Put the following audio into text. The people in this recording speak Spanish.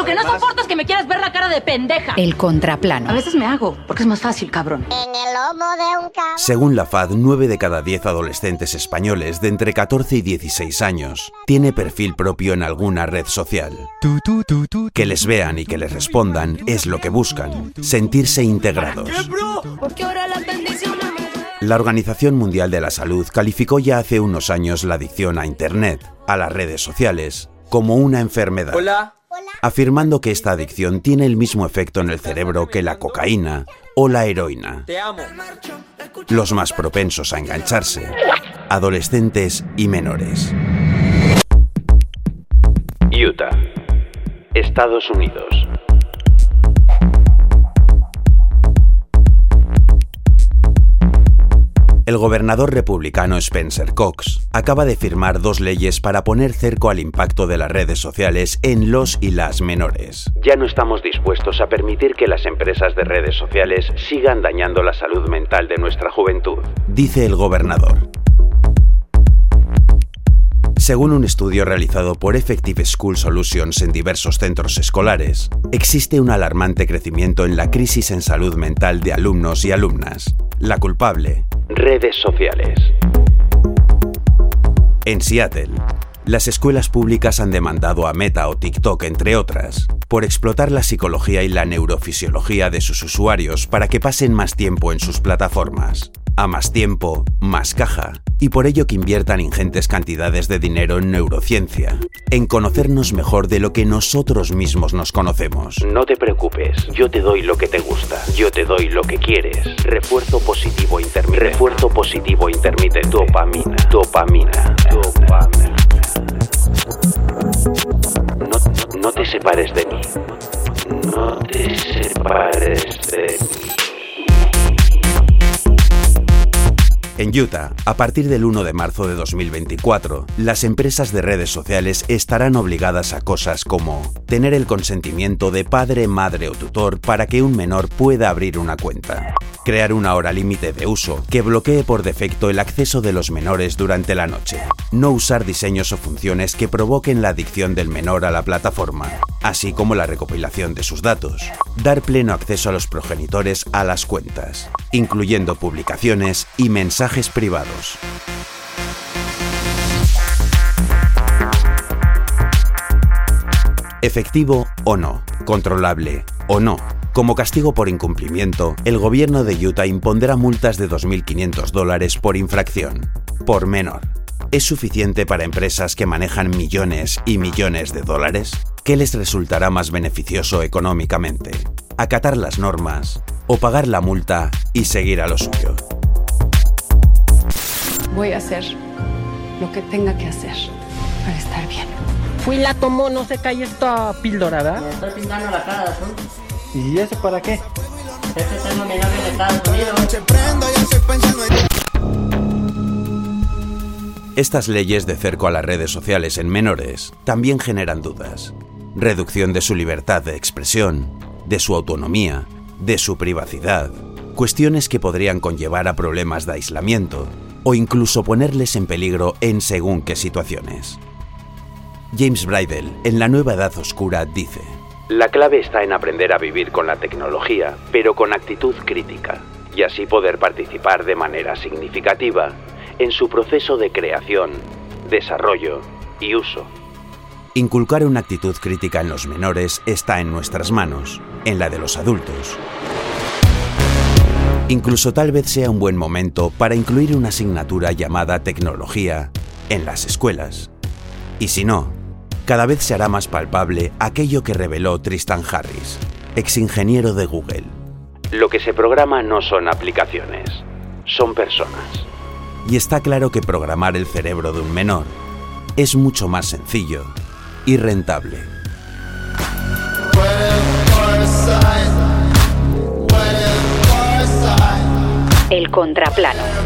Lo que no soporto es que me quieras ver la cara de pendeja. El contraplano. A veces me hago, porque es más fácil, cabrón. En el lomo de un cabrón. Según la FAD, 9 de cada 10 adolescentes españoles de entre 14 y 16 años tiene perfil propio en alguna red social. Que les vean y que les respondan es lo que buscan, sentirse integrados. La Organización Mundial de la Salud calificó ya hace unos años la adicción a Internet, a las redes sociales, como una enfermedad. Afirmando que esta adicción tiene el mismo efecto en el cerebro que la cocaína o la heroína. Los más propensos a engancharse, adolescentes y menores. Utah, Estados Unidos. El gobernador republicano Spencer Cox acaba de firmar dos leyes para poner cerco al impacto de las redes sociales en los y las menores. Ya no estamos dispuestos a permitir que las empresas de redes sociales sigan dañando la salud mental de nuestra juventud, dice el gobernador. Según un estudio realizado por Effective School Solutions en diversos centros escolares, existe un alarmante crecimiento en la crisis en salud mental de alumnos y alumnas. La culpable, redes sociales. En Seattle, las escuelas públicas han demandado a Meta o TikTok, entre otras, por explotar la psicología y la neurofisiología de sus usuarios para que pasen más tiempo en sus plataformas. A más tiempo, más caja, y por ello que inviertan ingentes cantidades de dinero en neurociencia, en conocernos mejor de lo que nosotros mismos nos conocemos. No te preocupes, yo te doy lo que te gusta, yo te doy lo que quieres. Refuerzo positivo intermitente. Refuerzo positivo intermitente. Dopamina, dopamina, dopamina. No, te separes de mí. No te separes de mí. En Utah, a partir del 1 de marzo de 2024, las empresas de redes sociales estarán obligadas a cosas como tener el consentimiento de padre, madre o tutor para que un menor pueda abrir una cuenta, crear una hora límite de uso que bloquee por defecto el acceso de los menores durante la noche, no usar diseños o funciones que provoquen la adicción del menor a la plataforma, así como la recopilación de sus datos, dar pleno acceso a los progenitores a las cuentas, incluyendo publicaciones y mensajes privados. Efectivo o no, controlable o no. Como castigo por incumplimiento, el gobierno de Utah impondrá multas de 2.500 dólares por infracción, por menor. ¿Es suficiente para empresas que manejan millones y millones de dólares? ¿Qué les resultará más beneficioso económicamente? ¿Acatar las normas o pagar la multa y seguir a lo suyo? Voy a hacer lo que tenga que hacer para estar bien. Fui la tomó, no se cae esta píldora, ¿verdad? Me estoy pintando la cara de azul. ¿Y eso para qué? Este tengo mi novio en Estados Unidos. Estas leyes de cerco a las redes sociales en menores también generan dudas. Reducción de su libertad de expresión, de su autonomía, de su privacidad, cuestiones que podrían conllevar a problemas de aislamiento o incluso ponerles en peligro en según qué situaciones. James Bridle, en La Nueva Edad Oscura, dice, La clave está en aprender a vivir con la tecnología, pero con actitud crítica, y así poder participar de manera significativa en su proceso de creación, desarrollo y uso. Inculcar una actitud crítica en los menores está en nuestras manos, en la de los adultos. Incluso tal vez sea un buen momento para incluir una asignatura llamada tecnología en las escuelas. Y si no, cada vez se hará más palpable aquello que reveló Tristan Harris, ex ingeniero de Google. Lo que se programa no son aplicaciones, son personas. Y está claro que programar el cerebro de un menor es mucho más sencillo y rentable. El contraplano.